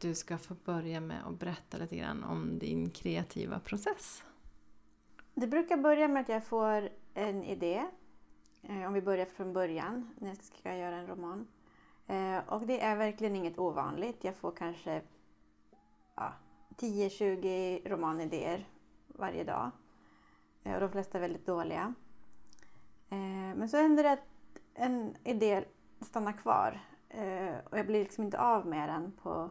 du ska få börja med att berätta lite grann om din kreativa process. Det brukar börja med att jag får en idé. Eh, om vi börjar från början när jag ska göra en roman. Eh, och det är verkligen inget ovanligt. Jag får kanske ja, 10-20 romanidéer varje dag. Eh, och de flesta är väldigt dåliga. Men så händer det att en idé stannar kvar. Och jag blir liksom inte av med den på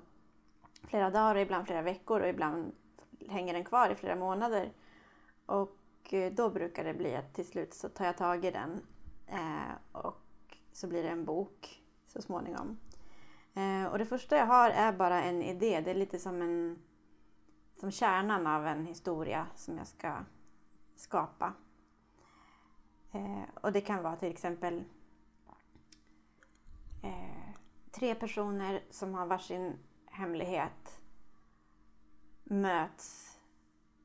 flera dagar, och ibland flera veckor och ibland hänger den kvar i flera månader. Och eh, då brukar det bli att till slut så tar jag tag i den eh, och så blir det en bok så småningom. Eh, och det första jag har är bara en idé. Det är lite som, en, som kärnan av en historia som jag ska skapa. och det kan vara till exempel tre personer som har varsin hemlighet möts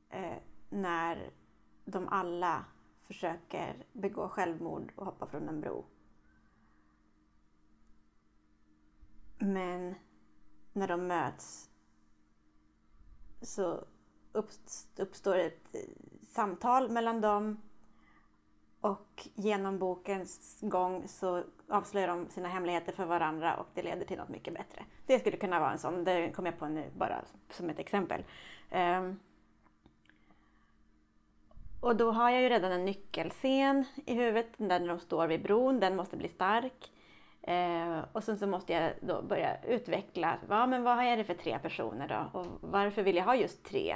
eh, när de alla försöker begå självmord och hoppa från en bro. Men när de möts så uppstår ett samtal mellan dem och genom bokens gång så avslöjar de sina hemligheter för varandra och det leder till något mycket bättre. Det skulle kunna vara en sån, det kom jag på nu bara som ett exempel. Um, och då har jag ju redan en nyckelscen i huvudet, där de står vid bron, den måste bli stark. Eh, och sen så måste jag då börja utveckla, ja, men vad är det för tre personer då? Och varför vill jag ha just tre?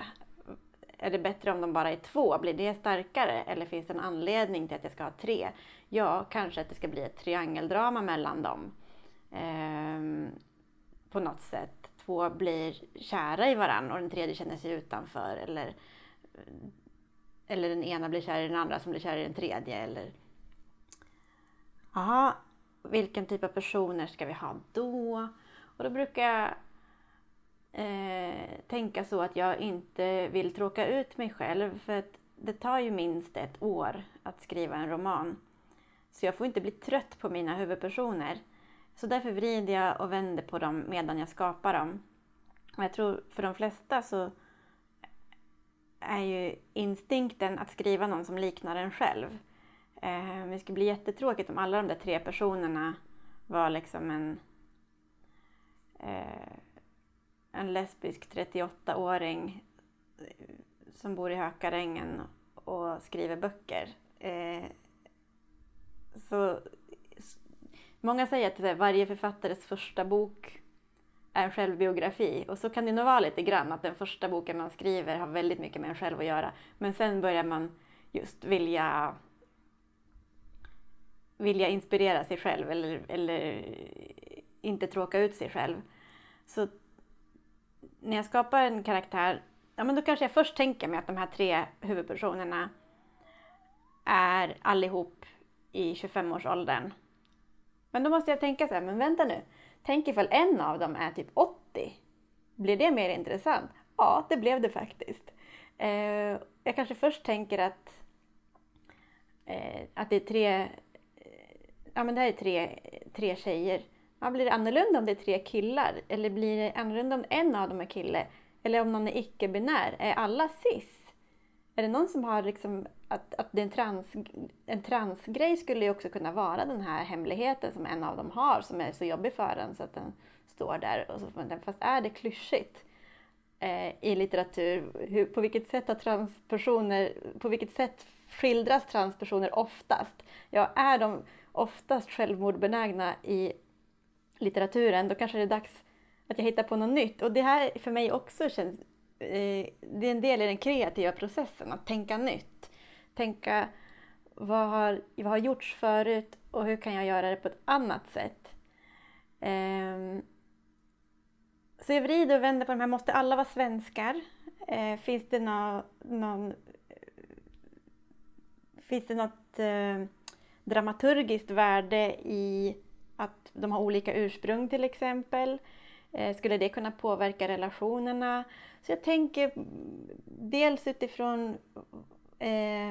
Är det bättre om de bara är två? Blir det starkare? Eller finns det en anledning till att jag ska ha tre? Ja, kanske att det ska bli ett triangeldrama mellan dem. Eh, på något sätt. Två blir kära i varandra och den tredje känner sig utanför. Eller, eller den ena blir kär i den andra som blir kär i den tredje. Eller... Aha, vilken typ av personer ska vi ha då? Och då brukar jag eh, tänka så att jag inte vill tråka ut mig själv för att det tar ju minst ett år att skriva en roman. Så jag får inte bli trött på mina huvudpersoner. Så därför vrider jag och vänder på dem medan jag skapar dem. Och jag tror för de flesta så är ju instinkten att skriva någon som liknar en själv. Eh, det skulle bli jättetråkigt om alla de där tre personerna var liksom en eh, en lesbisk 38-åring eh, som bor i Hökarängen och skriver böcker. Eh, så Många säger att varje författares första bok är en självbiografi och så kan det nog vara lite grann att den första boken man skriver har väldigt mycket med en själv att göra. Men sen börjar man just vilja vilja inspirera sig själv eller, eller inte tråka ut sig själv. Så när jag skapar en karaktär, ja men då kanske jag först tänker mig att de här tre huvudpersonerna är allihop i 25-årsåldern. Men då måste jag tänka så här, men vänta nu. Tänk ifall en av dem är typ 80. Blir det mer intressant? Ja, det blev det faktiskt. Eh, jag kanske först tänker att, eh, att det är tre, eh, ja men det här är tre, tre tjejer Ja, blir det annorlunda om det är tre killar? Eller blir det annorlunda om en av dem är kille? Eller om någon är icke-binär? Är alla cis? Är det någon som har liksom att, att det är en, trans, en transgrej skulle ju också kunna vara den här hemligheten som en av dem har som är så jobbig för en så att den står där. Och så, fast är det klyschigt eh, i litteratur? Hur, på vilket sätt har transpersoner, på vilket sätt skildras transpersoner oftast? Ja, är de oftast självmordbenägna i litteraturen, då kanske det är dags att jag hittar på något nytt. Och det här för mig också känns, eh, det är en del i den kreativa processen, att tänka nytt. Tänka vad har, vad har gjorts förut och hur kan jag göra det på ett annat sätt? Eh, så jag vrider och vänder på de här, måste alla vara svenskar? Eh, finns det någon, någon Finns det något eh, dramaturgiskt värde i att de har olika ursprung till exempel. Eh, skulle det kunna påverka relationerna? Så jag tänker dels utifrån eh,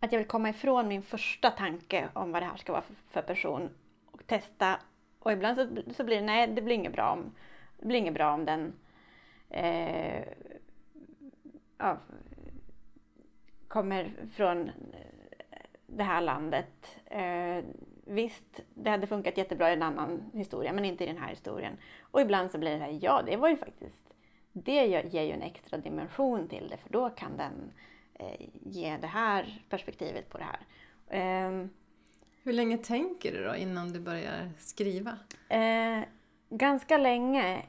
att jag vill komma ifrån min första tanke om vad det här ska vara för, person och testa. Och ibland så, så blir det nej, det blir inget bra om, Det blir inget bra om den eh, ja, kommer från det här landet. Eh, visst, det hade funkat jättebra i en annan historia, men inte i den här historien. Och ibland så blir det här, ja, det var ju faktiskt, det ger ju en extra dimension till det, för då kan den eh, ge det här perspektivet på det här. Eh, Hur länge tänker du då innan du börjar skriva? Eh, ganska länge.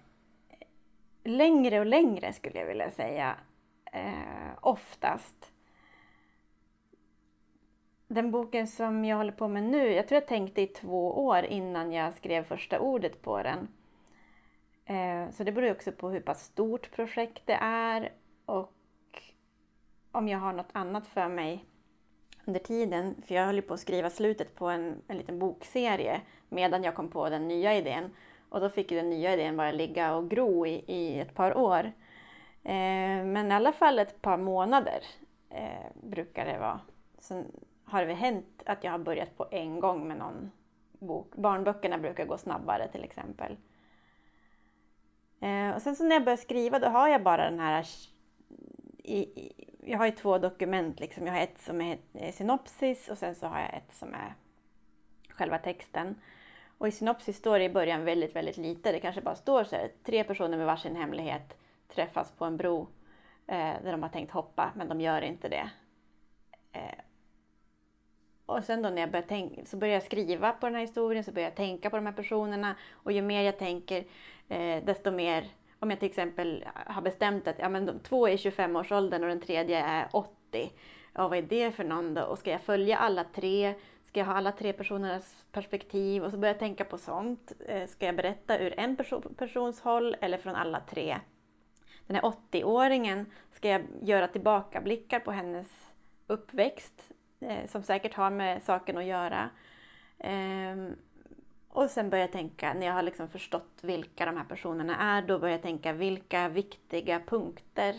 Längre och längre skulle jag vilja säga. Eh, oftast. Den boken som jag håller på med nu, jag tror jag tänkte i två år innan jag skrev första ordet på den. Eh, så det beror också på hur pass stort projekt det är och om jag har något annat för mig under tiden. För jag höll ju på att skriva slutet på en, en liten bokserie medan jag kom på den nya idén. Och då fick ju den nya idén bara ligga och gro i, i ett par år. Eh, men i alla fall ett par månader eh, brukar det vara. Sen har det hänt att jag har börjat på en gång med någon bok. Barnböckerna brukar gå snabbare till exempel. Eh, och sen så när jag börjar skriva då har jag bara den här... I, i, jag har ju två dokument. Liksom. Jag har ett som är eh, synopsis och sen så har jag ett som är själva texten. Och i synopsis står det i början väldigt, väldigt lite. Det kanske bara står så här, tre personer med varsin hemlighet träffas på en bro eh, där de har tänkt hoppa, men de gör inte det. Eh, och sen då när jag börjar tänka, så börjar jag skriva på den här historien, så börjar jag tänka på de här personerna. Och ju mer jag tänker, eh, desto mer, om jag till exempel har bestämt att ja, men de två är i 25-årsåldern och den tredje är 80. Ja, vad är det för någon då? Och ska jag följa alla tre? Ska jag ha alla tre personernas perspektiv? Och så börjar jag tänka på sånt. Eh, ska jag berätta ur en person, persons håll eller från alla tre? Den här 80-åringen, ska jag göra tillbakablickar på hennes uppväxt? Eh, som säkert har med saken att göra. Ehm, och sen börjar jag tänka, när jag har liksom förstått vilka de här personerna är, då börjar jag tänka vilka viktiga punkter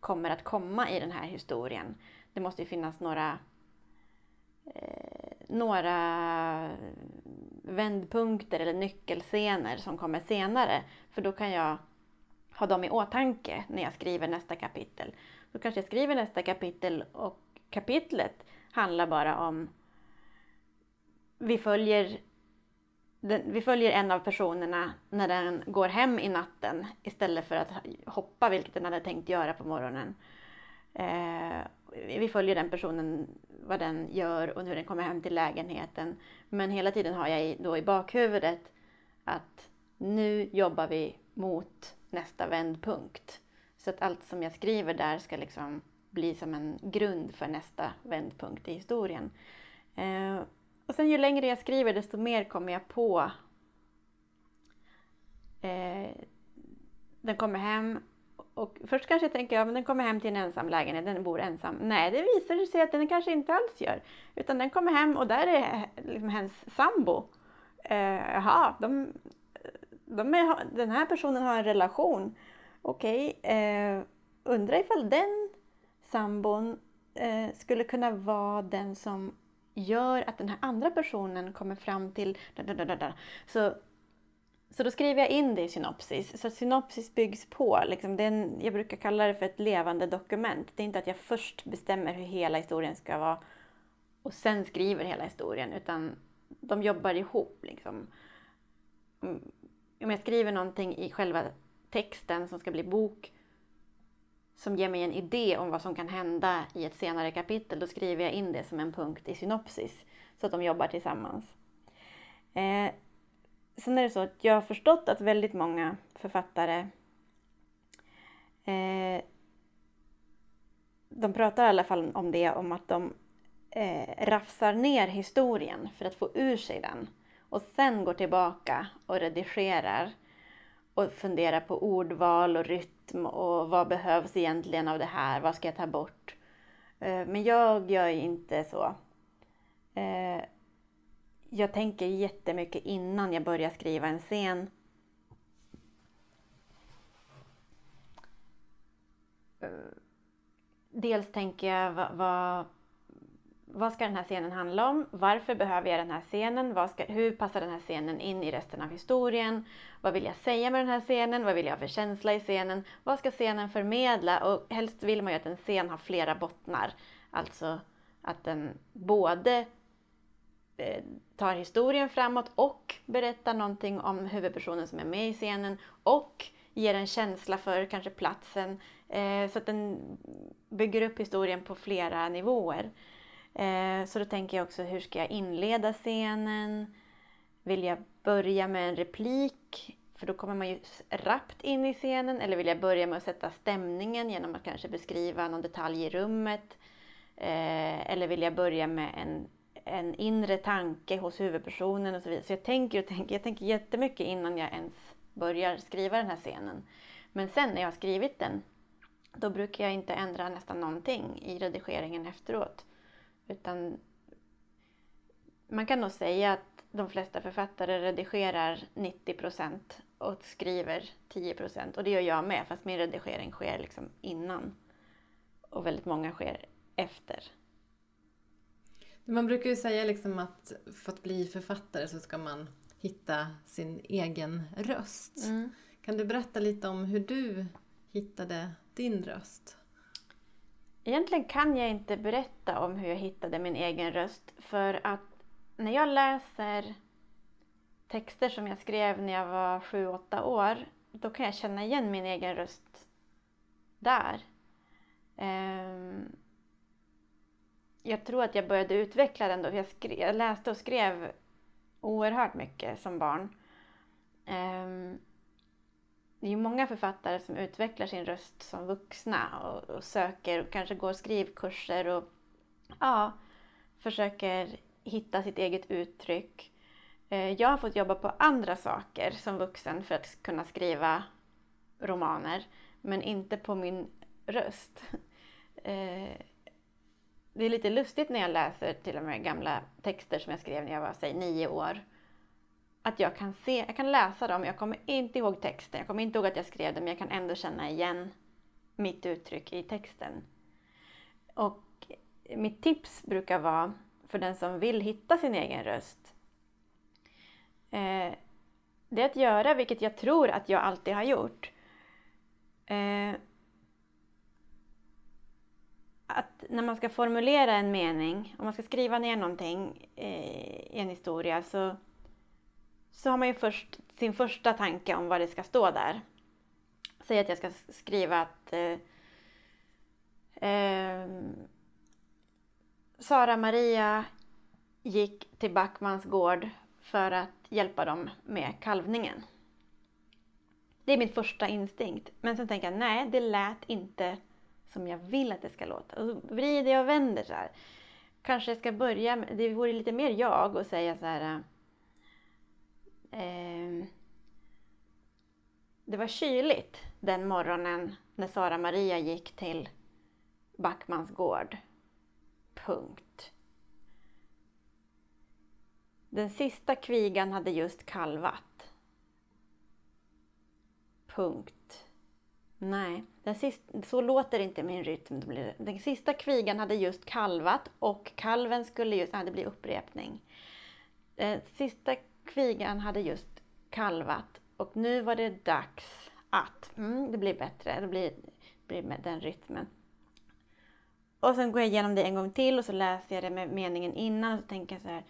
kommer att komma i den här historien. Det måste ju finnas några eh, några vändpunkter eller nyckelscener som kommer senare. För då kan jag ha dem i åtanke när jag skriver nästa kapitel. Då kanske jag skriver nästa kapitel och kapitlet handlar bara om vi följer, den, vi följer en av personerna när den går hem i natten istället för att hoppa, vilket den hade tänkt göra på morgonen. Eh, vi följer den personen, vad den gör och hur den kommer hem till lägenheten. Men hela tiden har jag då i bakhuvudet att nu jobbar vi mot nästa vändpunkt. Så att allt som jag skriver där ska liksom bli som en grund för nästa vändpunkt i historien. Eh, och sen ju längre jag skriver desto mer kommer jag på eh, den kommer hem och först kanske jag tänker, ja den kommer hem till en ensam lägenhet, den bor ensam. Nej, det visar sig att den kanske inte alls gör. Utan den kommer hem och där är liksom hennes sambo. Eh, jaha, de, de är, den här personen har en relation. Okej, okay, eh, undrar ifall den sambon eh, skulle kunna vara den som gör att den här andra personen kommer fram till... Så, så då skriver jag in det i synopsis. Så synopsis byggs på. Liksom, en, jag brukar kalla det för ett levande dokument. Det är inte att jag först bestämmer hur hela historien ska vara och sen skriver hela historien, utan de jobbar ihop. Liksom. Mm, om jag skriver någonting i själva texten som ska bli bok som ger mig en idé om vad som kan hända i ett senare kapitel, då skriver jag in det som en punkt i synopsis så att de jobbar tillsammans. Eh, sen är det så att jag har förstått att väldigt många författare eh, de pratar i alla fall om det, om att de eh, rafsar ner historien för att få ur sig den och sen går tillbaka och redigerar och fundera på ordval och rytm och vad behövs egentligen av det här, vad ska jag ta bort? Eh, men jag gör inte så. Eh, jag tänker jättemycket innan jag börjar skriva en scen. Eh, dels tänker jag vad, vad, ska den här scenen handla om? Varför behöver jag den här scenen? Vad ska, hur passar den här scenen in i resten av historien? Vad vill jag säga med den här scenen? Vad vill jag ha för känsla i scenen? Vad ska scenen förmedla? Och helst vill man ju att en scen har flera bottnar. Alltså att den både eh, tar historien framåt och berättar någonting om huvudpersonen som är med i scenen och ger en känsla för kanske platsen. Eh, så att den bygger upp historien på flera nivåer. Eh, så då tänker jag också, hur ska jag inleda scenen? Vill jag börja med en replik? För då kommer man ju rappt in i scenen. Eller vill jag börja med att sätta stämningen genom att kanske beskriva någon detalj i rummet? Eh, eller vill jag börja med en, en inre tanke hos huvudpersonen och så vidare. Så jag tänker och tänker, jag tänker jättemycket innan jag ens börjar skriva den här scenen. Men sen när jag har skrivit den, då brukar jag inte ändra nästan någonting i redigeringen efteråt. Utan man kan nog säga att de flesta författare redigerar 90 procent och skriver 10 procent. Och det gör jag med, fast min redigering sker liksom innan. Och väldigt många sker efter. Man brukar ju säga liksom att för att bli författare så ska man hitta sin egen röst. Mm. Kan du berätta lite om hur du hittade din röst? Egentligen kan jag inte berätta om hur jag hittade min egen röst för att när jag läser texter som jag skrev när jag var sju åtta år, då kan jag känna igen min egen röst där. Ehm, jag tror att jag började utveckla den då. Jag, skrev, jag läste och skrev oerhört mycket som barn. Ehm, det är ju många författare som utvecklar sin röst som vuxna och, och söker och kanske går skrivkurser och ja, försöker hitta sitt eget uttryck. Eh, jag har fått jobba på andra saker som vuxen för att kunna skriva romaner, men inte på min röst. Eh, det är lite lustigt när jag läser till och med gamla texter som jag skrev när jag var, säg nio år att jag kan se, jag kan läsa dem, jag kommer inte ihåg texten, jag kommer inte ihåg att jag skrev dem, men jag kan ändå känna igen mitt uttryck i texten. Och mitt tips brukar vara, för den som vill hitta sin egen röst, eh, det är att göra, vilket jag tror att jag alltid har gjort, eh, att när man ska formulera en mening, om man ska skriva ner någonting eh, i en historia, så så har man ju först sin första tanke om vad det ska stå där. Säg att jag ska skriva att eh, eh, Sara Maria gick till Backmans gård för att hjälpa dem med kalvningen. Det är min första instinkt. Men sen tänker jag, nej, det lät inte som jag vill att det ska låta. Och så vrider jag och vänder så här. Kanske jag ska börja med, det vore lite mer jag och säga så här eh, eh, det var kyligt den morgonen när Sara-Maria gick till Backmans gård. Punkt. Den sista kvigan hade just kalvat. Punkt. Nej, den sista, så låter inte min rytm. Den sista kvigan hade just kalvat och kalven skulle just... Nej, det blir upprepning. Den sista kvigan hade just kalvat och nu var det dags att, mm, det blir bättre, det blir, blir med den rytmen. Och sen går jag igenom det en gång till och så läser jag det med meningen innan och så tänker jag så här.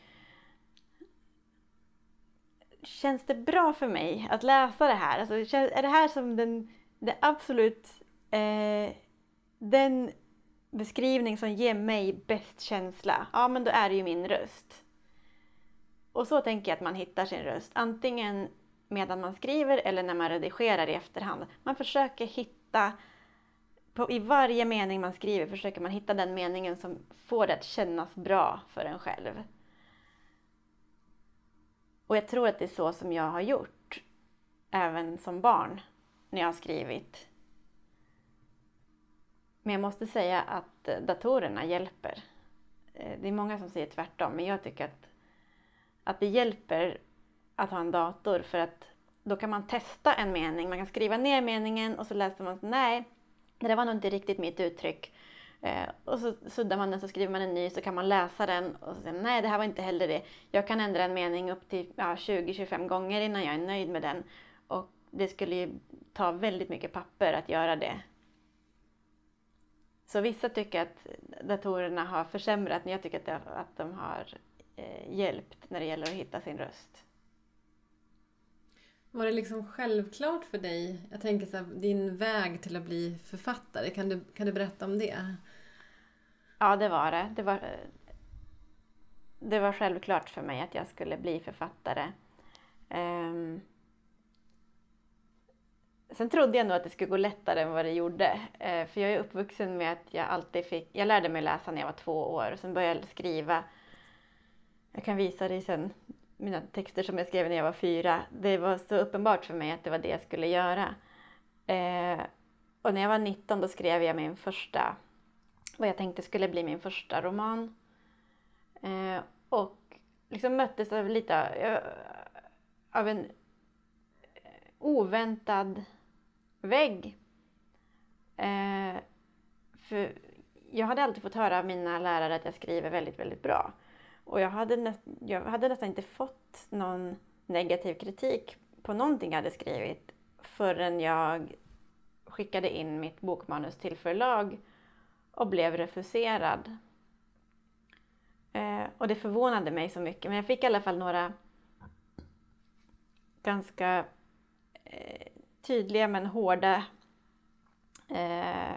Känns det bra för mig att läsa det här? Alltså, är det här som den, det absolut eh, den beskrivning som ger mig bäst känsla? Ja, men då är det ju min röst. Och så tänker jag att man hittar sin röst, antingen medan man skriver eller när man redigerar i efterhand. Man försöker hitta, på, i varje mening man skriver försöker man hitta den meningen som får det att kännas bra för en själv. Och jag tror att det är så som jag har gjort, även som barn, när jag har skrivit. Men jag måste säga att datorerna hjälper. Eh, det är många som säger tvärtom, men jag tycker att att det hjälper att ha en dator för att då kan man testa en mening. Man kan skriva ner meningen och så läser man nej, det där var nog inte riktigt mitt uttryck. Eh, och så suddar man den så skriver man en ny så kan man läsa den och säga nej det här var inte heller det. Jag kan ändra en mening upp till ja, 20-25 gånger innan jag är nöjd med den. Och det skulle ju ta väldigt mycket papper att göra det. Så vissa tycker att datorerna har försämrat men jag tycker att, de har hjälpt när det gäller att hitta sin röst. Var det liksom självklart för dig, jag tänker så här, din väg till att bli författare, kan du, kan du berätta om det? Ja, det var det. Det var, det var självklart för mig att jag skulle bli författare. Um, sen trodde jag nog att det skulle gå lättare än vad det gjorde. Uh, för jag är uppvuxen med att jag alltid fick... Jag lärde mig läsa när jag var två år och sen började jag skriva. Jag kan visa dig sen mina texter som jag skrev när jag var fyra. Det var så uppenbart för mig att det var det jag skulle göra. Eh, och när jag var 19 då skrev jag min första vad jag tänkte skulle bli min första roman. Eh, och liksom möttes av lite av eh, en eh, oväntad vägg. Eh, för jag hade alltid fått höra av mina lärare att jag skriver väldigt, väldigt bra. Och jag hade, nä jag hade nästan inte fått någon negativ kritik på någonting jag hade skrivit förrän jag skickade in mitt bokmanus till förlag och blev refuserad. Eh, och det förvånade mig så mycket, men jag fick i alla fall några ganska eh, tydliga men hårda eh,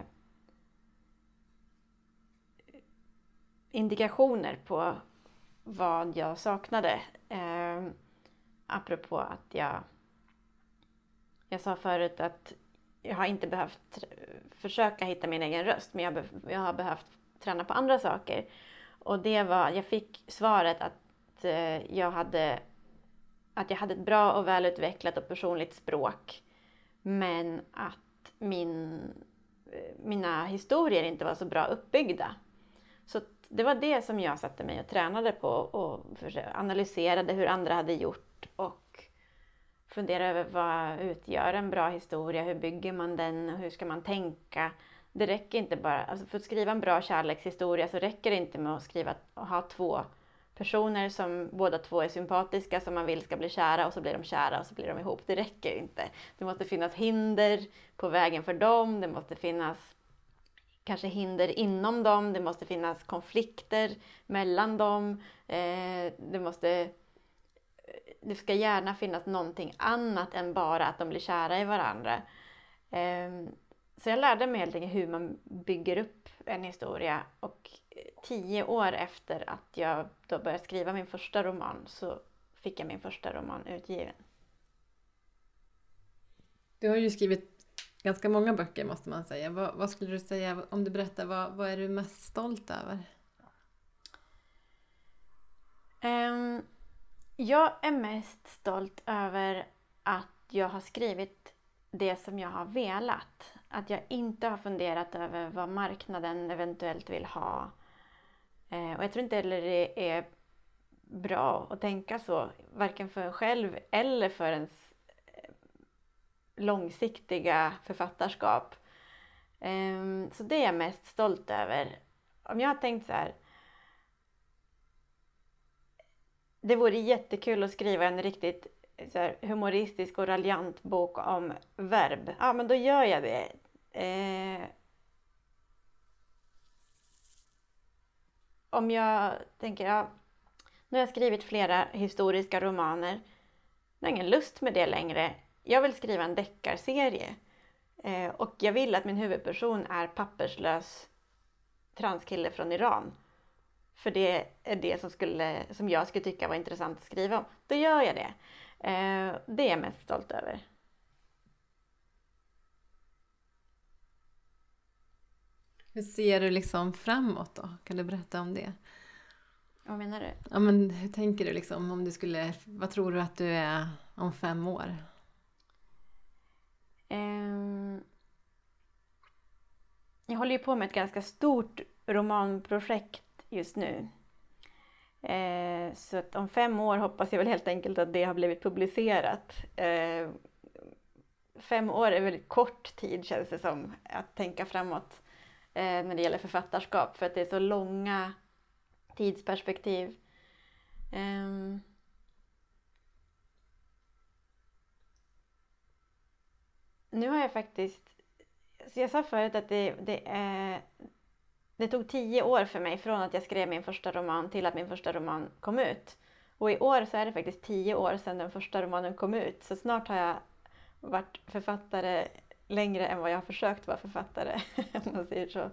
indikationer på vad jag saknade. Eh, apropå att jag, jag sa förut att jag har inte behövt försöka hitta min egen röst, men jag, jag har behövt träna på andra saker. Och det var, jag fick svaret att eh, jag hade att jag hade ett bra och välutvecklat och personligt språk. Men att min, eh, mina historier inte var så bra uppbyggda. Så det var det som jag satte mig och tränade på och analyserade hur andra hade gjort och funderade över vad utgör en bra historia, hur bygger man den, hur ska man tänka? Det räcker inte bara, alltså för att skriva en bra kärlekshistoria så räcker det inte med att skriva och ha två personer som båda två är sympatiska som man vill ska bli kära och så blir de kära och så blir de ihop. Det räcker inte. Det måste finnas hinder på vägen för dem, det måste finnas kanske hinder inom dem, det måste finnas konflikter mellan dem, eh, det måste det ska gärna finnas någonting annat än bara att de blir kära i varandra. Ehm, så jag lärde mig helt enkelt hur man bygger upp en historia och tio år efter att jag då började skriva min första roman så fick jag min första roman utgiven. Du har ju skrivit ganska många böcker måste man säga. Vad, vad skulle du säga, om du berättar, vad, vad är du mest stolt över? Um, jag är mest stolt över att jag har skrivit det som jag har velat. Att jag inte har funderat över vad marknaden eventuellt vill ha. Eh, och jag tror inte heller det är bra att tänka så, varken för en själv eller för ens långsiktiga författarskap. Ehm, så det är jag mest stolt över. Om jag har tänkt så här, det vore jättekul att skriva en riktigt här, humoristisk och raljant bok om verb. Ja, men då gör jag det. Eh, om jag tänker, ja, nu har jag skrivit flera historiska romaner. Jag har ingen lust med det längre. Jag vill skriva en deckarserie. Eh, och jag vill att min huvudperson är papperslös transkille från Iran för det är det som, skulle, som jag skulle tycka var intressant att skriva om, då gör jag det. Eh, det är jag mest stolt över. Hur ser du liksom framåt då? Kan du berätta om det? Vad menar du? Ja, men hur tänker du liksom om du skulle, vad tror du att du är om fem år? Ehm, jag håller ju på med ett ganska stort romanprojekt just nu. Eh, så att om fem år hoppas jag väl helt enkelt att det har blivit publicerat. Eh, fem år är väldigt kort tid känns det som att tänka framåt. Eh, när det gäller författarskap för att det är så långa tidsperspektiv. Um, nu har jag faktiskt, så jag sa förut att det, det, eh, det tog tio år för mig från att jag skrev min första roman till att min första roman kom ut. Och i år så är det faktiskt tio år sedan den första romanen kom ut, så snart har jag varit författare längre än vad jag har försökt vara författare, om man säger så.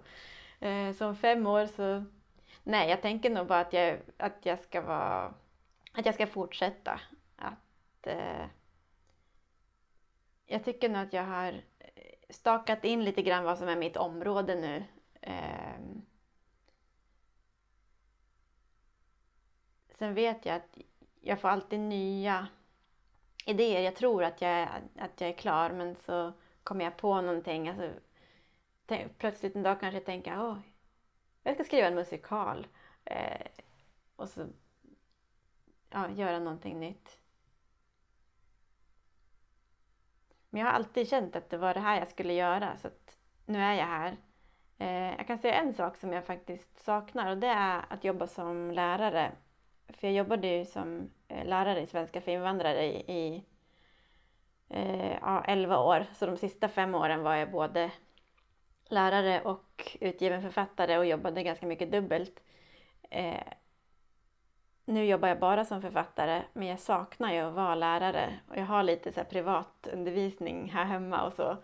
Eh, så om fem år så... Nej, jag tänker nog bara att jag, att jag ska vara... Att jag ska fortsätta. Att... Eh, jag tycker nog att jag har eh, stakat in lite grann vad som är mitt område nu. Eh, sen vet jag att jag får alltid nya idéer. Jag tror att jag, är, att jag är klar men så kommer jag på någonting. Alltså, tänk, plötsligt en dag kanske jag tänker oh, jag ska skriva en musikal. Eh, och så ja, göra någonting nytt. Men jag har alltid känt att det var det här jag skulle göra så att nu är jag här. Eh, jag kan säga en sak som jag faktiskt saknar och det är att jobba som lärare. För jag jobbade ju som eh, lärare i svenska för invandrare i, i eh, ja, 11 år. Så de sista fem åren var jag både lärare och utgiven författare och jobbade ganska mycket dubbelt. Eh, nu jobbar jag bara som författare, men jag saknar ju att vara lärare. Och jag har lite så här privatundervisning här hemma och så.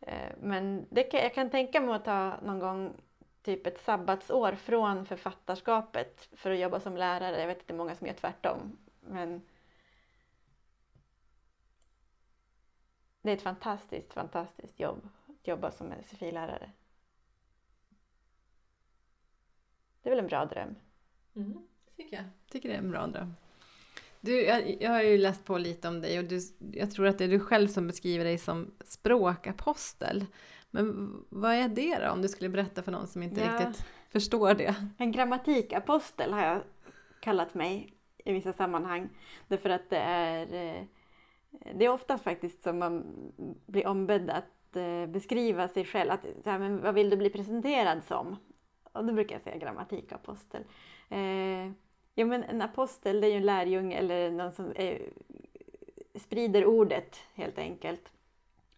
Eh, men det kan, jag kan tänka mig att ta någon gång typ ett sabbatsår från författarskapet för att jobba som lärare. Jag vet att det är många som gör tvärtom. Men det är ett fantastiskt, fantastiskt jobb att jobba som sfi-lärare. Det är väl en bra dröm? Mm tycker jag. tycker det är en bra dröm. Du, jag, jag har ju läst på lite om dig och du, jag tror att det är du själv som beskriver dig som språkapostel. Men vad är det då, om du skulle berätta för någon som inte ja. riktigt förstår det? En grammatikapostel har jag kallat mig i vissa sammanhang. Därför att det är, eh, det är ofta faktiskt som man blir ombedd att eh, beskriva sig själv. Att, så här, men vad vill du bli presenterad som? Och då brukar jag säga grammatikapostel. Eh, Ja, men en apostel det är ju en lärjunge eller någon som är, sprider ordet helt enkelt.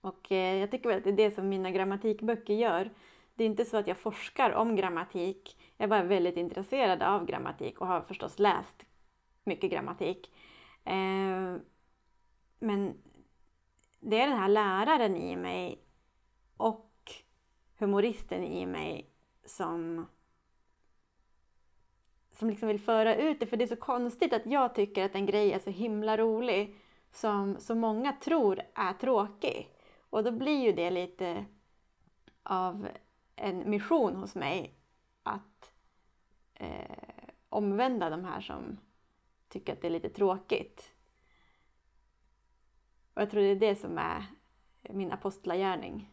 Och eh, jag tycker väl att det är det som mina grammatikböcker gör. Det är inte så att jag forskar om grammatik. Jag är bara väldigt intresserad av grammatik och har förstås läst mycket grammatik. Eh, men det är den här läraren i mig och humoristen i mig som som liksom vill föra ut det. För det är så konstigt att jag tycker att en grej är så himla rolig som så många tror är tråkig. Och då blir ju det lite av en mission hos mig att eh, omvända de här som tycker att det är lite tråkigt. Och jag tror det är det som är min apostlagärning.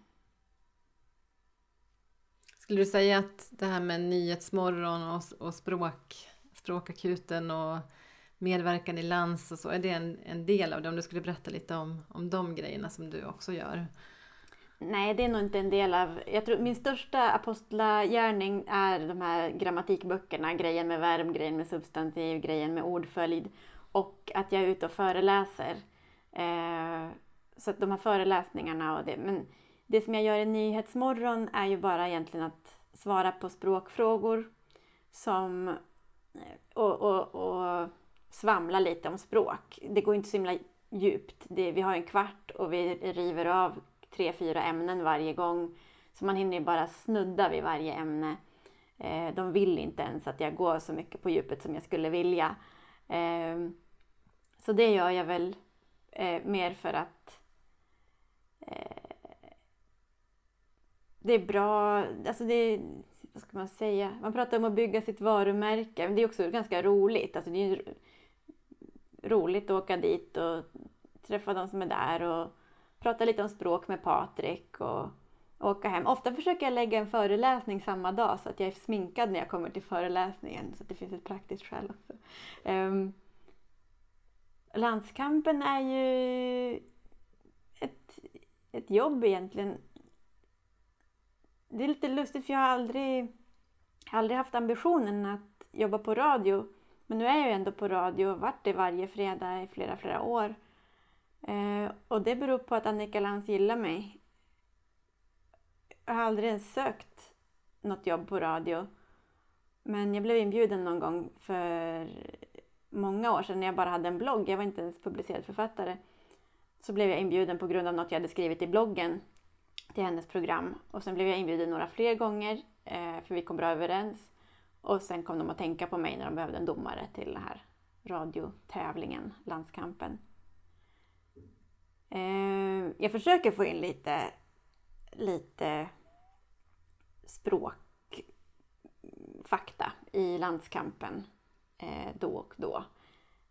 Skulle du säga att det här med Nyhetsmorgon och, och språk, Språkakuten och medverkan i Lans och så, är det en, en del av det? Om du skulle berätta lite om, om de grejerna som du också gör? Nej, det är nog inte en del av... Jag tror min största apostlagärning är de här grammatikböckerna. Grejen med verb, grejen med substantiv, grejen med ordföljd. Och att jag är ute och föreläser. Eh, så att de här föreläsningarna och det. Men det som jag gör i Nyhetsmorgon är ju bara egentligen att svara på språkfrågor som, eh, och, och, och svamla lite om språk. Det går inte så himla djupt. Det, vi har en kvart och vi river av tre, fyra ämnen varje gång. Så man hinner ju bara snudda vid varje ämne. Eh, de vill inte ens att jag går så mycket på djupet som jag skulle vilja. Eh, så det gör jag väl eh, mer för att eh, det är bra, alltså det är, vad ska man säga, man pratar om att bygga sitt varumärke, men det är också ganska roligt. Alltså det är roligt att åka dit och träffa de som är där och prata lite om språk med Patrik och åka hem. Ofta försöker jag lägga en föreläsning samma dag så att jag är sminkad när jag kommer till föreläsningen så att det finns ett praktiskt skäl också. Um, landskampen är ju ett, ett jobb egentligen det är lite lustigt för jag har aldrig, aldrig haft ambitionen att jobba på radio. Men nu är jag ju ändå på radio och varit det varje fredag i flera, flera år. Eh, och det beror på att Annika Lantz gillar mig. Jag har aldrig ens sökt något jobb på radio. Men jag blev inbjuden någon gång för många år sedan när jag bara hade en blogg. Jag var inte ens publicerad författare. Så blev jag inbjuden på grund av något jag hade skrivit i bloggen till hennes program. Och sen blev jag inbjuden några fler gånger eh, för vi kom bra överens. Och sen kom de att tänka på mig när de behövde en domare till den här radiotävlingen, Landskampen. Eh, jag försöker få in lite, lite språkfakta i Landskampen eh, då och då.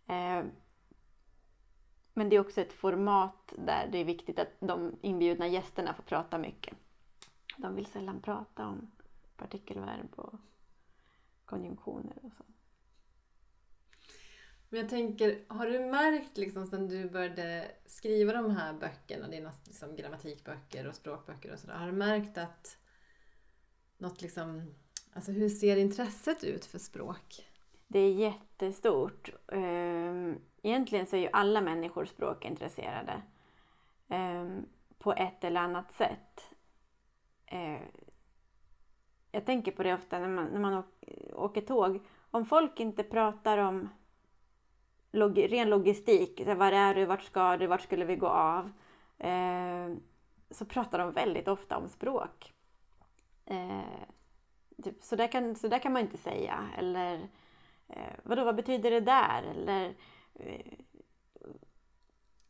Eh, men det är också ett format där det är viktigt att de inbjudna gästerna får prata mycket. De vill sällan prata om partikelverb och konjunktioner och så. Men jag tänker, har du märkt liksom sen du började skriva de här böckerna, dina liksom grammatikböcker och språkböcker och sådär, har du märkt att något liksom, alltså hur ser intresset ut för språk? Det är jättestort. Egentligen så är ju alla människor språkintresserade eh, på ett eller annat sätt. Eh, jag tänker på det ofta när man, när man åker tåg. Om folk inte pratar om log, ren logistik, var är du, vart ska du, vart skulle vi gå av? Eh, så pratar de väldigt ofta om språk. Eh, typ, så, där kan, så där kan man inte säga. Eller eh, vadå, vad betyder det där? Eller Eh,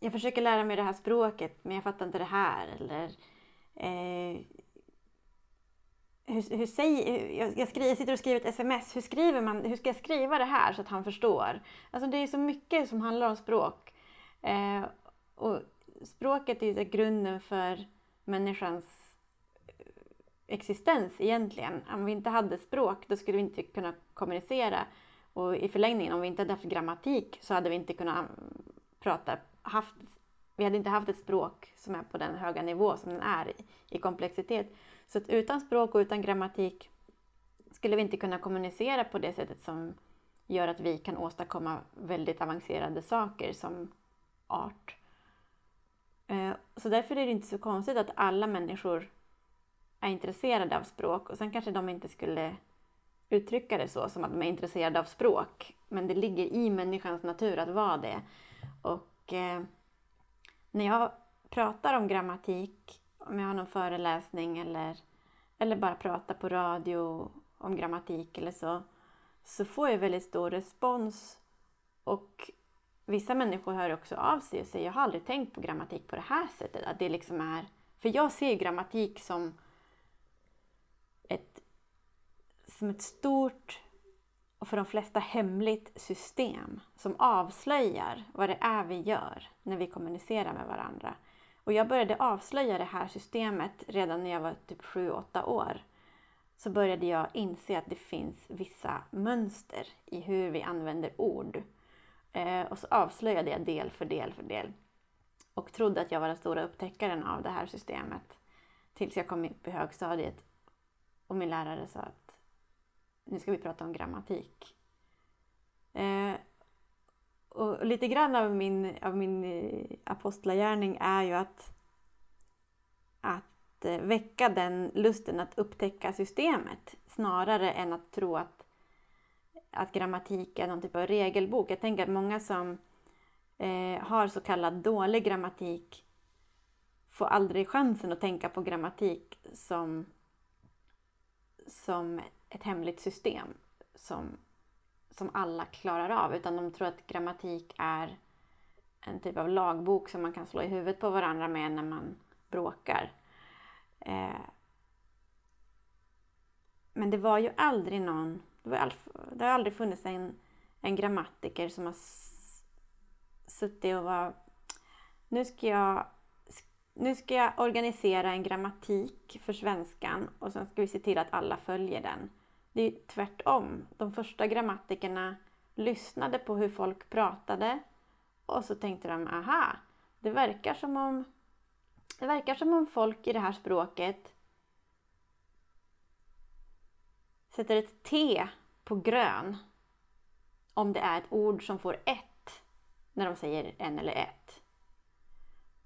jag försöker lära mig det här språket men jag fattar inte det här. Eller eh, hur, hur säger, jag, jag, skriver, jag sitter och skriver ett sms. Hur, skriver man, hur ska jag skriva det här så att han förstår? Alltså det är så mycket som handlar om språk. Eh, och språket är grunden för människans existens egentligen. Om vi inte hade språk då skulle vi inte kunna kommunicera. Och i förlängningen, om vi inte hade haft grammatik så hade vi inte kunnat prata, haft, vi hade inte haft ett språk som är på den höga nivå som den är i, i komplexitet. Så att utan språk och utan grammatik skulle vi inte kunna kommunicera på det sättet som gör att vi kan åstadkomma väldigt avancerade saker som art. Eh, så därför är det inte så konstigt att alla människor är intresserade av språk och sen kanske de inte skulle uttrycka det så, som att de är intresserade av språk. Men det ligger i människans natur att vara det. Och eh, när jag pratar om grammatik, om jag har någon föreläsning eller, eller bara pratar på radio om grammatik eller så, så får jag väldigt stor respons. Och vissa människor hör också av sig och säger jag har aldrig tänkt på grammatik på det här sättet. Att det liksom är, för jag ser grammatik som ett som ett stort och för de flesta hemligt system som avslöjar vad det är vi gör när vi kommunicerar med varandra. Och jag började avslöja det här systemet redan när jag var typ 7-8 år. Så började jag inse att det finns vissa mönster i hur vi använder ord. Eh, och så avslöjade jag del för del för del. Och trodde att jag var den stora upptäckaren av det här systemet. Tills jag kom upp i högstadiet och min lärare sa att nu ska vi prata om grammatik. Eh, och lite grann av min, av min eh, apostlagärning är ju att, att eh, väcka den lusten att upptäcka systemet snarare än att tro att, att grammatik är någon typ av regelbok. Jag tänker att många som eh, har så kallad dålig grammatik får aldrig chansen att tänka på grammatik som, som ett hemligt system som, som alla klarar av utan de tror att grammatik är en typ av lagbok som man kan slå i huvudet på varandra med när man bråkar. Eh, men det var ju aldrig någon, det, var det har aldrig funnits en, en grammatiker som har suttit och var nu ska jag nu ska jag organisera en grammatik för svenskan och sen ska vi se till att alla följer den. Det är tvärtom. De första grammatikerna lyssnade på hur folk pratade och så tänkte de, aha, det verkar som om, det verkar som om folk i det här språket sätter ett T på grön om det är ett ord som får ett när de säger en eller ett.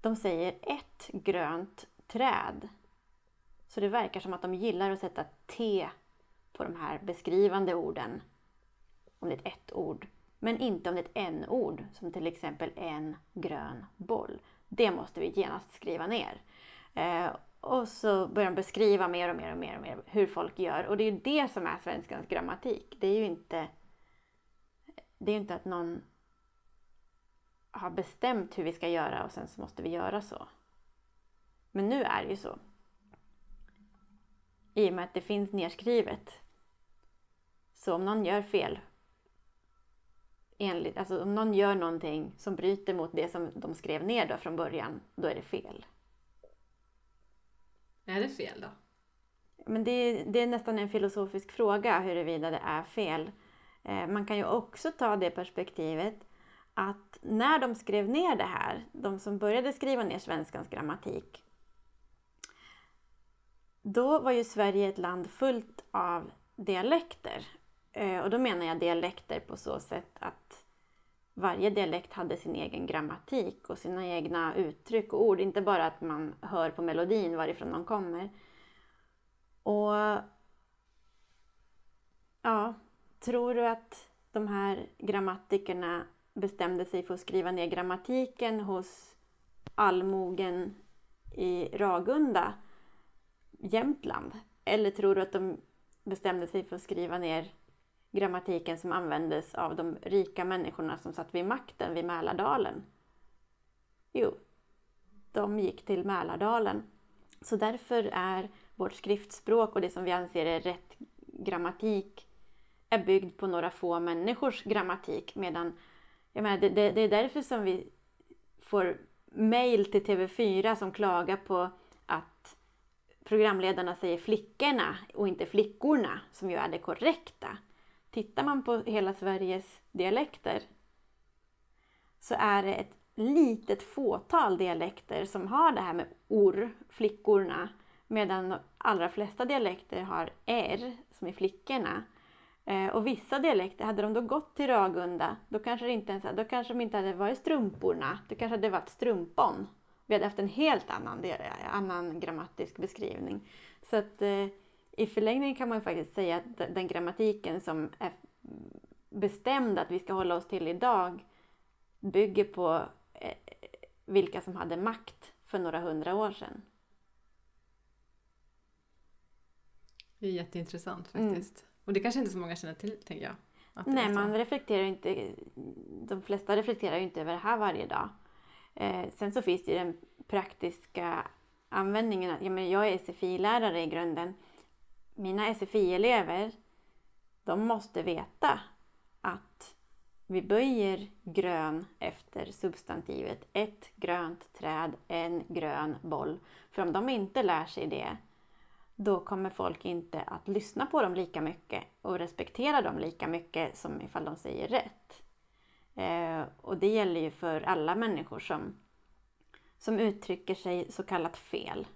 De säger ett grönt träd. Så det verkar som att de gillar att sätta T på de här beskrivande orden. Om det är ett ett-ord. Men inte om det är ett en-ord, som till exempel en grön boll. Det måste vi genast skriva ner. Eh, och så börjar de beskriva mer och mer och mer och mer hur folk gör. Och det är ju det som är svenskans grammatik. Det är ju inte, det är inte att någon har bestämt hur vi ska göra och sen så måste vi göra så. Men nu är det ju så. I och med att det finns nedskrivet. Så om någon gör fel, enligt, alltså om någon gör någonting som bryter mot det som de skrev ner då från början, då är det fel. Är det fel då? Men det, det är nästan en filosofisk fråga huruvida det är fel. Eh, man kan ju också ta det perspektivet att när de skrev ner det här, de som började skriva ner svenskans grammatik, då var ju Sverige ett land fullt av dialekter. Eh, och då menar jag dialekter på så sätt att varje dialekt hade sin egen grammatik och sina egna uttryck och ord. Inte bara att man hör på melodin varifrån de kommer. Och ja, tror du att de här grammatikerna bestämde sig för att skriva ner grammatiken hos allmogen i Ragunda, Jämtland? Eller tror du att de bestämde sig för att skriva ner grammatiken som användes av de rika människorna som satt vid makten vid Mälardalen? Jo, de gick till Mälardalen. Så därför är vårt skriftspråk och det som vi anser är rätt grammatik är byggd på några få människors grammatik medan jag menar, det, det, det är därför som vi får mejl till TV4 som klagar på att programledarna säger flickorna och inte flickorna, som ju är det korrekta. Tittar man på hela Sveriges dialekter så är det ett litet fåtal dialekter som har det här med or, flickorna, medan de allra flesta dialekter har r, som är flickorna. Eh, och vissa dialekter, hade de då gått till Ragunda, då kanske, det inte ens, då kanske de inte hade varit strumporna, det kanske hade varit strumpon. Vi hade haft en helt annan, eh, annan grammatisk beskrivning. Så att eh, i förlängningen kan man faktiskt säga att den grammatiken som är bestämd att vi ska hålla oss till idag bygger på eh, vilka som hade makt för några hundra år sedan. Det är jätteintressant faktiskt. Mm. Och det kanske inte så många känner till, tänker jag. Nej, man reflekterar inte, de flesta reflekterar ju inte över det här varje dag. Eh, sen så finns det ju den praktiska användningen. Ja, men jag är SFI-lärare i grunden. Mina SFI-elever, de måste veta att vi böjer grön efter substantivet. Ett grönt träd, en grön boll. För om de inte lär sig det, då kommer folk inte att lyssna på dem lika mycket och respektera dem lika mycket som ifall de säger rätt. Eh, och det gäller ju för alla människor som, som uttrycker sig så kallat fel.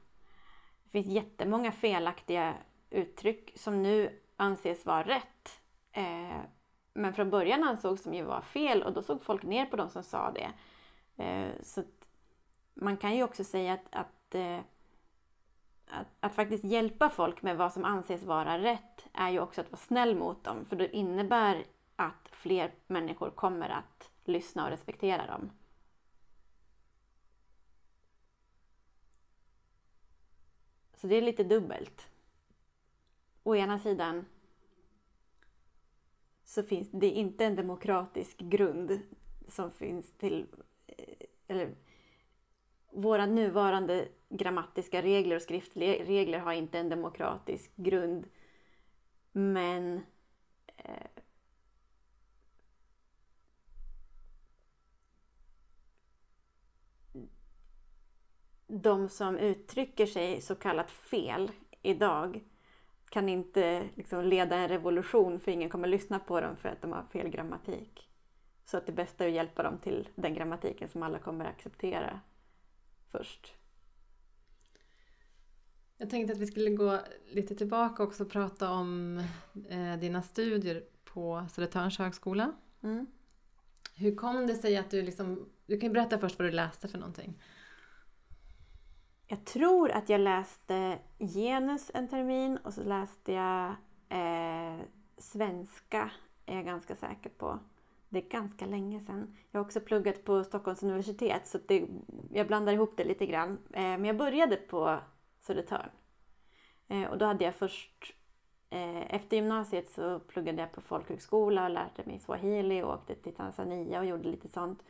Det finns jättemånga felaktiga uttryck som nu anses vara rätt. Eh, men från början ansågs de ju vara fel och då såg folk ner på de som sa det. Eh, så man kan ju också säga att, att eh, att, att, faktiskt hjälpa folk med vad som anses vara rätt är ju också att vara snäll mot dem. För det innebär att fler människor kommer att lyssna och respektera dem. Så det är lite dubbelt. Å ena sidan så finns det inte en demokratisk grund som finns till... Eh, eller våra nuvarande grammatiska regler och skriftregler har inte en demokratisk grund. Men eh, de som uttrycker sig så kallat fel idag kan inte liksom leda en revolution för ingen kommer lyssna på dem för att de har fel grammatik. Så att det bästa är att hjälpa dem till den grammatiken som alla kommer acceptera först. Jag tänkte att vi skulle gå lite tillbaka också och prata om eh, dina studier på Södertörns högskola. Mm. Hur kom det sig att du liksom... Du kan ju berätta först vad du läste för någonting. Jag tror att jag läste genus en termin och så läste jag eh, svenska, är jag ganska säker på. Det är ganska länge sedan. Jag har också pluggat på Stockholms universitet så det, jag blandar ihop det lite grann. Eh, men jag började på Södertörn. Eh, och då hade jag först, eh, efter gymnasiet så pluggade jag på folkhögskola och lärde mig swahili och åkte till Tanzania och gjorde lite sånt.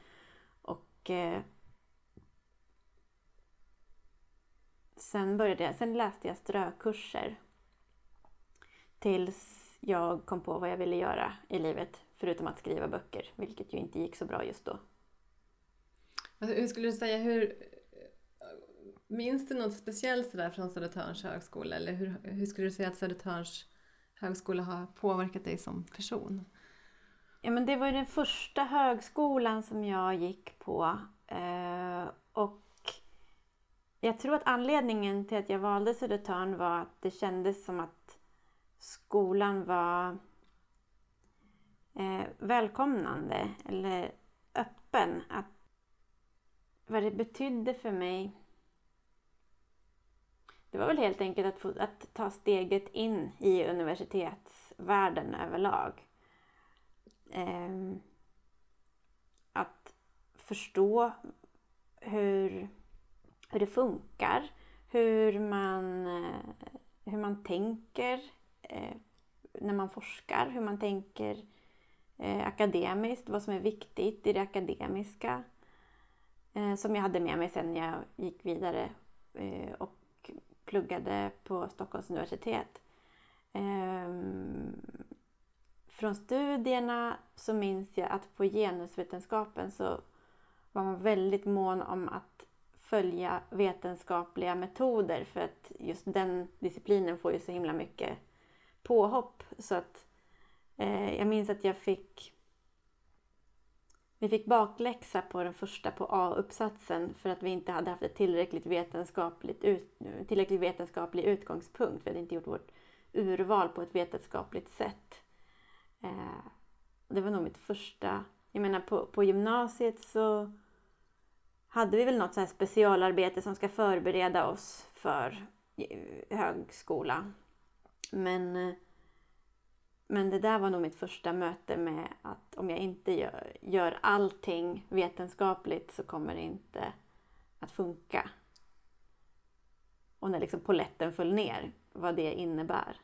Och eh, sen, började jag, sen läste jag strökurser tills jag kom på vad jag ville göra i livet, förutom att skriva böcker, vilket ju inte gick så bra just då. Alltså, hur skulle du säga, hur... Minns du något speciellt sådär från Södertörns högskola? Eller hur, hur skulle du säga att Södertörns högskola har påverkat dig som person? Ja, men det var den första högskolan som jag gick på. Eh, och jag tror att anledningen till att jag valde Södertörn var att det kändes som att skolan var eh, välkomnande eller öppen. Att vad det betydde för mig det var väl helt enkelt att, få, att ta steget in i universitetsvärlden överlag. Eh, att förstå hur, hur det funkar, hur man, eh, hur man tänker eh, när man forskar, hur man tänker eh, akademiskt, vad som är viktigt i det akademiska. Som jag hade med mig sen när jag gick vidare och pluggade på Stockholms universitet. Ehm, från studierna så minns jag att på genusvetenskapen så var man väldigt mån om att följa vetenskapliga metoder för att just den disciplinen får ju så himla mycket påhopp. Så att eh, jag minns att jag fick vi fick bakläxa på den första på A-uppsatsen för att vi inte hade haft ett tillräckligt vetenskapligt ut, tillräckligt vetenskaplig utgångspunkt. Vi hade inte gjort vårt urval på ett vetenskapligt sätt. Eh, det var nog mitt första... Jag menar på, på gymnasiet så hade vi väl något så här specialarbete som ska förbereda oss för eh, högskola. Men eh, men det där var nog mitt första möte med att om jag inte gör, gör allting vetenskapligt så kommer det inte att funka. Och när liksom poletten föll ner, vad det innebär.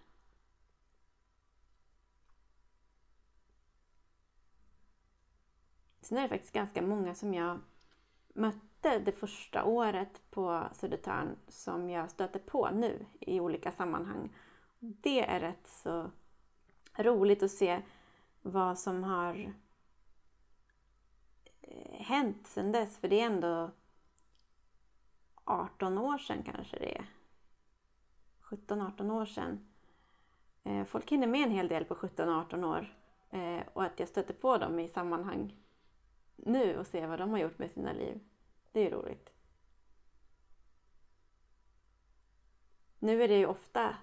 Sen är det faktiskt ganska många som jag mötte det första året på Södertörn som jag stöter på nu i olika sammanhang. Det är rätt så roligt att se vad som har eh, hänt sedan dess. För det är ändå 18 år sedan kanske det är. 17-18 år sedan. Eh, folk hinner med en hel del på 17-18 år. Eh, och att jag stöter på dem i sammanhang nu och se vad de har gjort med sina liv. Det är ju roligt. Nu är det ju ofta,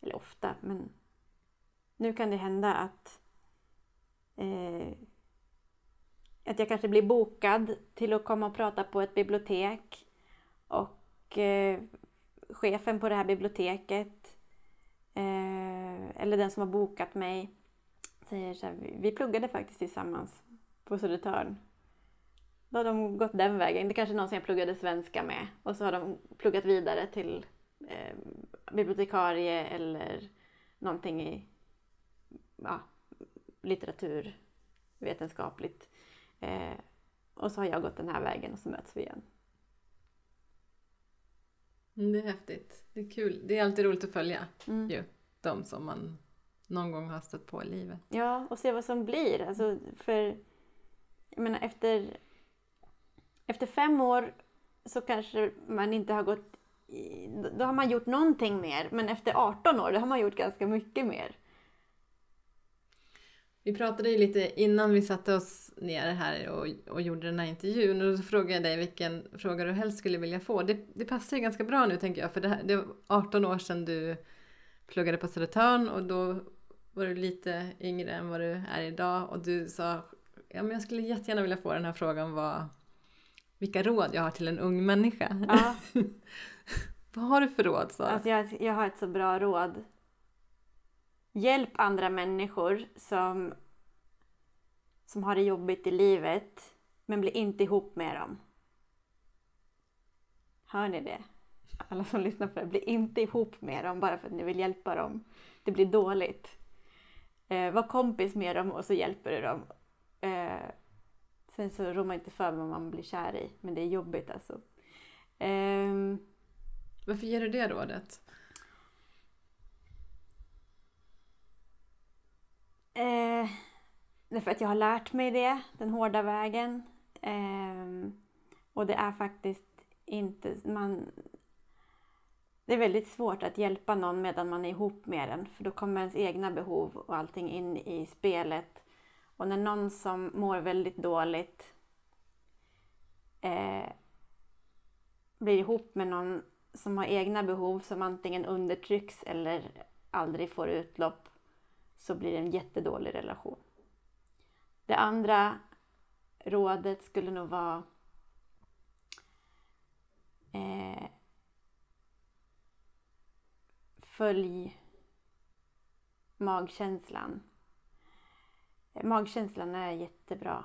eller ofta, men nu kan det hända att, eh, att jag kanske blir bokad till att komma och prata på ett bibliotek. Och eh, chefen på det här biblioteket, eh, eller den som har bokat mig, säger så här, vi pluggade faktiskt tillsammans på Södertörn. Då har de gått den vägen. Det kanske är någon som jag pluggade svenska med och så har de pluggat vidare till eh, bibliotekarie eller någonting i ja, litteraturvetenskapligt. Eh, och så har jag gått den här vägen och så möts vi igen. Mm, det är häftigt. Det är kul. Det är alltid roligt att följa mm. ju, de som man någon gång har stött på i livet. Ja, och se vad som blir. Alltså, för jag menar, efter, efter fem år så kanske man inte har gått i, då har man gjort någonting mer. Men efter 18 år, då har man gjort ganska mycket mer. Vi pratade ju lite innan vi satte oss ner här och, och gjorde den här intervjun och då frågade jag dig vilken fråga du helst skulle vilja få. Det, det passar ju ganska bra nu tänker jag för det, här, det var 18 år sedan du pluggade på Södertörn och då var du lite yngre än vad du är idag och du sa ja, men jag skulle jättegärna vilja få den här frågan vad, vilka råd jag har till en ung människa. Ja. vad har du för råd? Så? Alltså jag, jag har ett så bra råd. Hjälp andra människor som, som har det jobbigt i livet, men bli inte ihop med dem. Hör ni det? Alla som lyssnar på det, bli inte ihop med dem bara för att ni vill hjälpa dem. Det blir dåligt. Eh, var kompis med dem och så hjälper du dem. Eh, sen så rår man inte för vad man blir kär i, men det är jobbigt alltså. Eh, Varför ger du det rådet? Eh, därför att jag har lärt mig det, den hårda vägen. Eh, och det är faktiskt inte... Man, det är väldigt svårt att hjälpa någon medan man är ihop med den, för då kommer ens egna behov och allting in i spelet. Och när någon som mår väldigt dåligt eh, blir ihop med någon som har egna behov som antingen undertrycks eller aldrig får utlopp så blir det en jättedålig relation. Det andra rådet skulle nog vara eh, Följ magkänslan. Magkänslan är jättebra.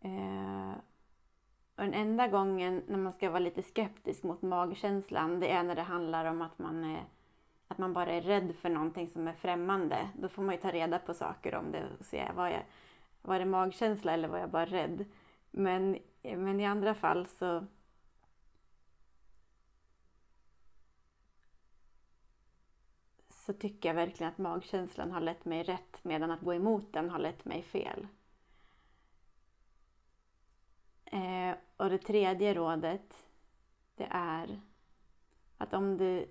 Eh, och den enda gången när man ska vara lite skeptisk mot magkänslan, det är när det handlar om att man, är, att man bara är rädd för någonting som är främmande. Då får man ju ta reda på saker om det och se, var, jag, var det magkänsla eller var jag bara rädd? Men, men i andra fall så så tycker jag verkligen att magkänslan har lett mig rätt medan att gå emot den har lett mig fel. Eh, och det tredje rådet, det är att om du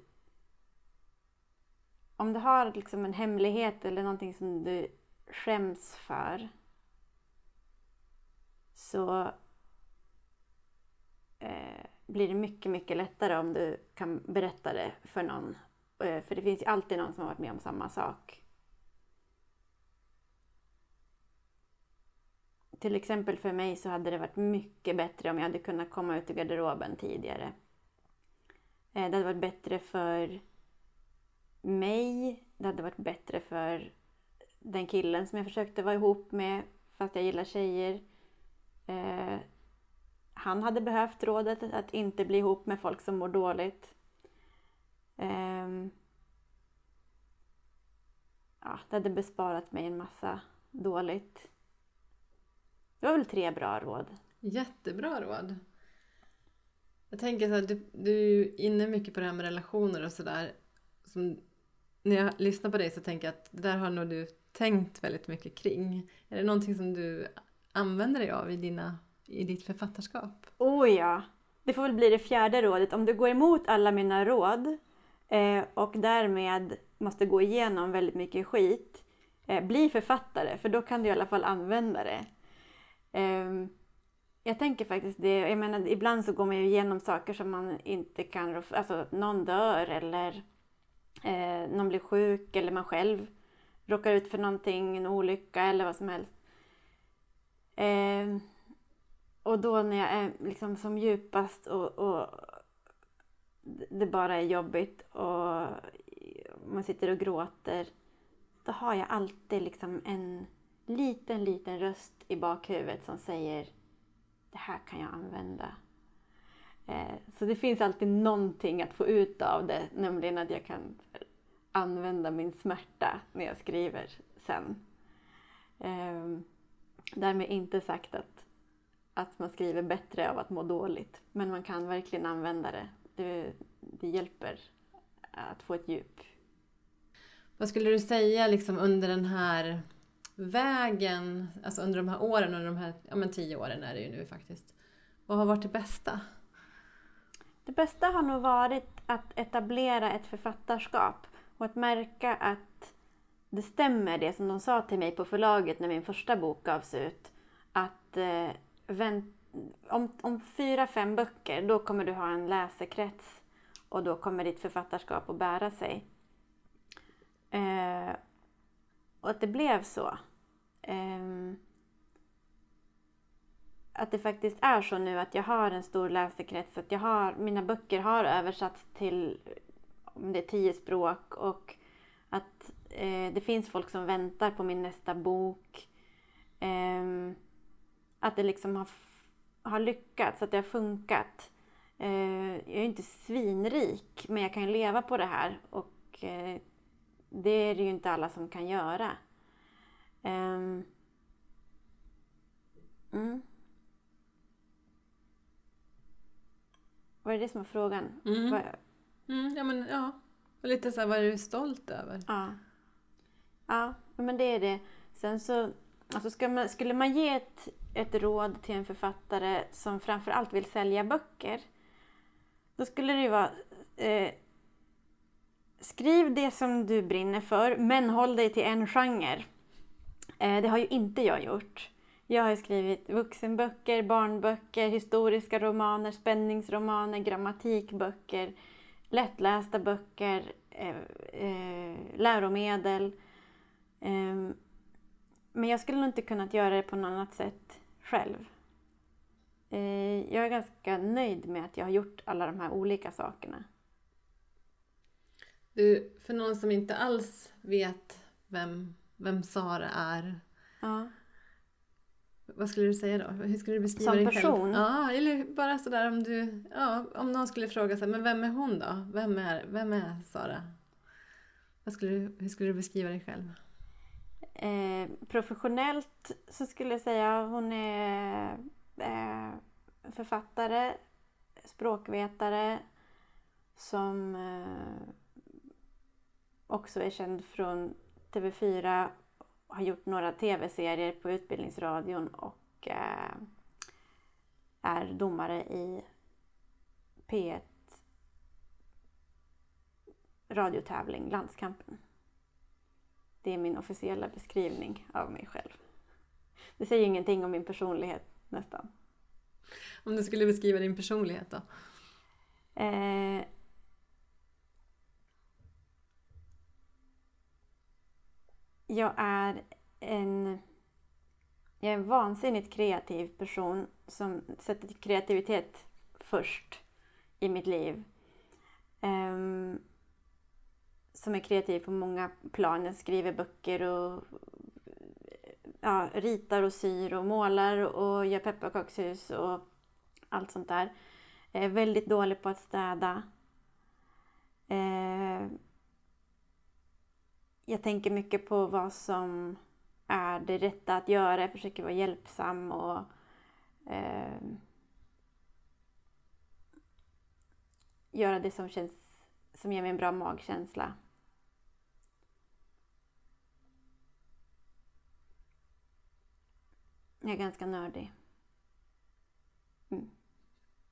om du har liksom en hemlighet eller någonting som du skäms för så eh, blir det mycket, mycket lättare om du kan berätta det för någon. Eh, för det finns ju alltid någon som har varit med om samma sak. Till exempel för mig så hade det varit mycket bättre om jag hade kunnat komma ut ur garderoben tidigare. Eh, det hade varit bättre för mig, det hade varit bättre för den killen som jag försökte vara ihop med fast jag gillar tjejer. Eh, han hade behövt rådet att inte bli ihop med folk som mår dåligt. Eh, ja, det hade besparat mig en massa dåligt. Det var väl tre bra råd. Jättebra råd. Jag tänker så här, du, du är inne mycket på det här med relationer och sådär. När jag lyssnar på dig så tänker jag att det där har nog du tänkt väldigt mycket kring. Är det någonting som du använder dig av i, dina, i ditt författarskap? Oh ja! Det får väl bli det fjärde rådet. Om du går emot alla mina råd eh, och därmed måste gå igenom väldigt mycket skit, eh, bli författare för då kan du i alla fall använda det. Eh, jag tänker faktiskt det, jag menar ibland så går man ju igenom saker som man inte kan, alltså att någon dör eller eh, någon blir sjuk eller man själv råkar ut för någonting, en olycka eller vad som helst. Eh, och då när jag är liksom som djupast och, och det bara är jobbigt och man sitter och gråter, då har jag alltid liksom en liten, liten röst i bakhuvudet som säger det här kan jag använda. Eh, så det finns alltid någonting att få ut av det, nämligen att jag kan använda min smärta när jag skriver sen. Ehm, därmed inte sagt att, att man skriver bättre av att må dåligt, men man kan verkligen använda det. Det, det hjälper att få ett djup. Vad skulle du säga liksom under den här vägen, alltså under de här åren, under de här ja, men tio åren är det ju nu faktiskt. Vad har varit det bästa? Det bästa har nog varit att etablera ett författarskap och att märka att det stämmer det som de sa till mig på förlaget när min första bok gavs ut. Att eh, vänt, om, om fyra, fem böcker, då kommer du ha en läsekrets och då kommer ditt författarskap att bära sig. Eh, och att det blev så. Eh, att det faktiskt är så nu att jag har en stor läsekrets, att jag har, mina böcker har översatts till om det är tio språk och att eh, det finns folk som väntar på min nästa bok. Eh, att det liksom har, har lyckats, att det har funkat. Eh, jag är inte svinrik, men jag kan leva på det här och eh, det är det ju inte alla som kan göra. Ehm, mm. Var det det som var frågan? Mm. Var, Mm, ja, men ja. Och lite så här, vad är du stolt över? Ja. Ja, men det är det. Sen så, alltså ska man, skulle man ge ett, ett råd till en författare som framför allt vill sälja böcker, då skulle det ju vara eh, Skriv det som du brinner för, men håll dig till en genre. Eh, det har ju inte jag gjort. Jag har skrivit vuxenböcker, barnböcker, historiska romaner, spänningsromaner, grammatikböcker, lättlästa böcker, eh, eh, läromedel. Ehm, men jag skulle nog inte kunnat göra det på något annat sätt själv. Eh, jag är ganska nöjd med att jag har gjort alla de här olika sakerna. Du, för någon som inte alls vet vem, vem Sara är, Ja. vad skulle du säga då? Hur skulle du beskriva Som dig person? själv? Ja, eller bara sådär om du, ja, om någon skulle fråga sig, men vem är hon då? Vem är, vem är Sara? Vad skulle du, hur skulle du beskriva dig själv? Eh, professionellt så skulle jag säga hon är eh, författare, språkvetare som eh, också är känd från TV4, har gjort några tv-serier på Utbildningsradion och eh, är domare i P1 radiotävling Landskampen. Det är min officiella beskrivning av mig själv. Det säger ingenting om min personlighet nästan. Om du skulle beskriva din personlighet då? Eh, jag är en, jag är en vansinnigt kreativ person som sätter kreativitet först i mitt liv. Ehm, som är kreativ på många plan. Jag skriver böcker och ja, ritar och syr och målar och gör pepparkakshus och allt sånt där. Jag är väldigt dålig på att städa. Eh, jag tänker mycket på vad som är det rätta att göra. Jag försöker vara hjälpsam och eh, göra det som, känns, som ger mig en bra magkänsla. Jag är ganska nördig.